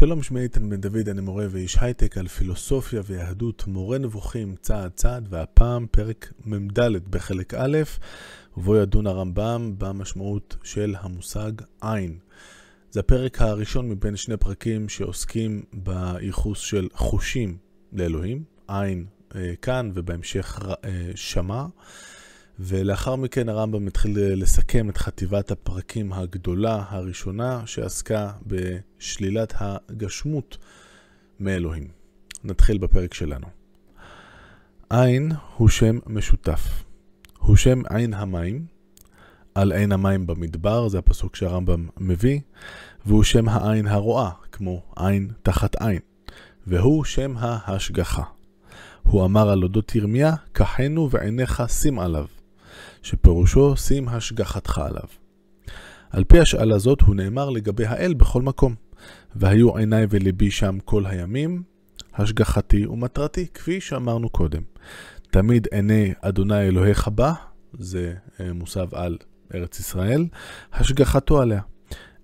שלום, שמי איתן בן דוד, אני מורה ואיש הייטק על פילוסופיה ויהדות, מורה נבוכים צעד צעד, והפעם פרק מ"ד בחלק א', ובו ידון הרמב"ם במשמעות של המושג עין. זה הפרק הראשון מבין שני פרקים שעוסקים בייחוס של חושים לאלוהים, עין אה, כאן ובהמשך אה, שמע. ולאחר מכן הרמב"ם מתחיל לסכם את חטיבת הפרקים הגדולה הראשונה שעסקה בשלילת הגשמות מאלוהים. נתחיל בפרק שלנו. עין הוא שם משותף. הוא שם עין המים, על עין המים במדבר, זה הפסוק שהרמב"ם מביא, והוא שם העין הרואה, כמו עין תחת עין, והוא שם ההשגחה. הוא אמר על אודות ירמיה, קחנו ועיניך שים עליו. שפירושו שים השגחתך עליו. על פי השאלה זאת הוא נאמר לגבי האל בכל מקום. והיו עיניי ולבי שם כל הימים, השגחתי ומטרתי, כפי שאמרנו קודם. תמיד עיני אדוני אלוהיך בא, זה אה, מוסב על ארץ ישראל, השגחתו עליה.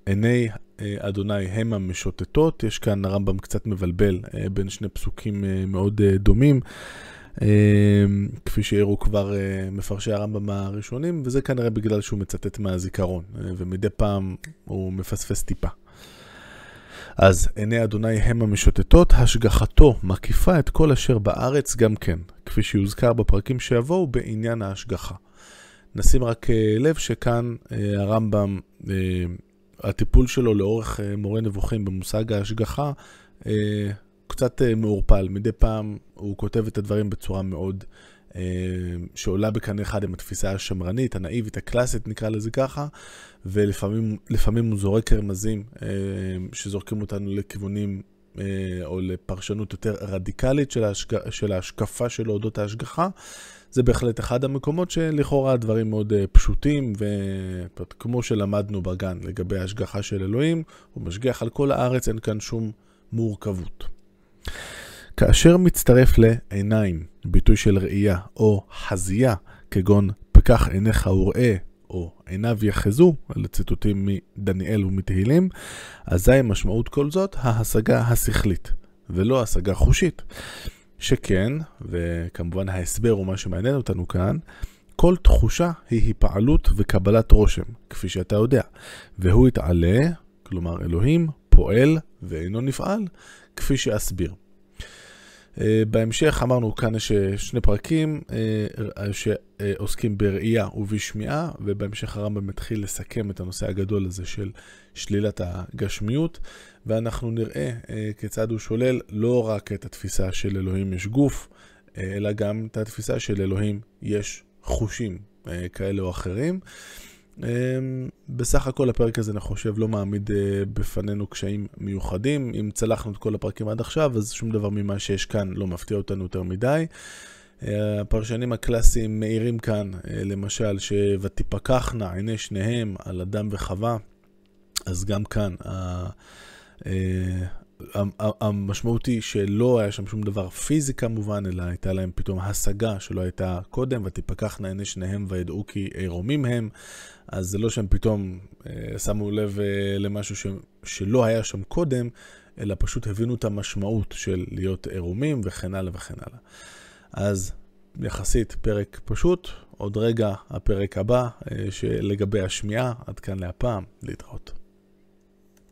עיני אה, אדוני הם המשוטטות, יש כאן הרמב"ם קצת מבלבל אה, בין שני פסוקים מאוד דומים. אמ, כפי שהראו כבר אה, מפרשי הרמב"ם הראשונים, וזה כנראה בגלל שהוא מצטט מהזיכרון, אה, ומדי פעם הוא מפספס טיפה. אז עיני אדוני הם המשוטטות, השגחתו מקיפה את כל אשר בארץ גם כן, כפי שיוזכר בפרקים שיבואו בעניין ההשגחה. נשים רק אה, לב שכאן הרמב"ם, הטיפול שלו לאורך מורה נבוכים במושג ההשגחה, קצת אה, מעורפל, מדי פעם הוא כותב את הדברים בצורה מאוד, אה, שעולה בקנה אחד עם התפיסה השמרנית, הנאיבית, הקלאסית, נקרא לזה ככה, ולפעמים הוא זורק רמזים אה, שזורקים אותנו לכיוונים או לפרשנות יותר רדיקלית של, ההשג... של ההשקפה שלו אודות ההשגחה. זה בהחלט אחד המקומות שלכאורה הדברים מאוד פשוטים, וכמו שלמדנו בגן לגבי ההשגחה של אלוהים, הוא משגיח על כל הארץ, אין כאן שום מורכבות. כאשר מצטרף לעיניים, ביטוי של ראייה, או חזייה, כגון פקח עיניך וראה, או עיניו יחזו, אלה ציטוטים מדניאל ומתהילים, אזי משמעות כל זאת ההשגה השכלית, ולא השגה חושית. שכן, וכמובן ההסבר הוא מה שמעניין אותנו כאן, כל תחושה היא היפעלות וקבלת רושם, כפי שאתה יודע, והוא יתעלה, כלומר אלוהים, פועל ואינו נפעל, כפי שאסביר. אה, בהמשך אמרנו כאן יש אה, שני פרקים אה, שעוסקים בראייה ובשמיעה, ובהמשך הרמב"ם מתחיל לסכם את הנושא הגדול הזה של שלילת הגשמיות, ואנחנו נראה כיצד הוא שולל לא רק את התפיסה של אלוהים יש גוף, אלא גם את התפיסה של אלוהים יש חושים כאלה או אחרים. אמ, בסך הכל הפרק הזה, אני חושב, לא מעמיד אה, בפנינו קשיים מיוחדים. אם צלחנו את כל הפרקים עד עכשיו, אז שום דבר ממה שיש כאן לא מפתיע אותנו יותר מדי. אה, הפרשנים הקלאסיים מעירים כאן, אה, למשל, ש"ותפקחנה עיני שניהם על אדם וחווה", אז גם כאן המשמעות היא שלא היה שם שום דבר פיזי כמובן, אלא הייתה להם פתאום השגה שלא הייתה קודם, ותפקחנה עיני שניהם וידעו כי עירומים הם. אז זה לא שהם פתאום אה, שמו לב אה, למשהו ש, שלא היה שם קודם, אלא פשוט הבינו את המשמעות של להיות עירומים וכן הלאה וכן הלאה. אז יחסית פרק פשוט, עוד רגע הפרק הבא אה, לגבי השמיעה, עד כאן להפעם, להתראות.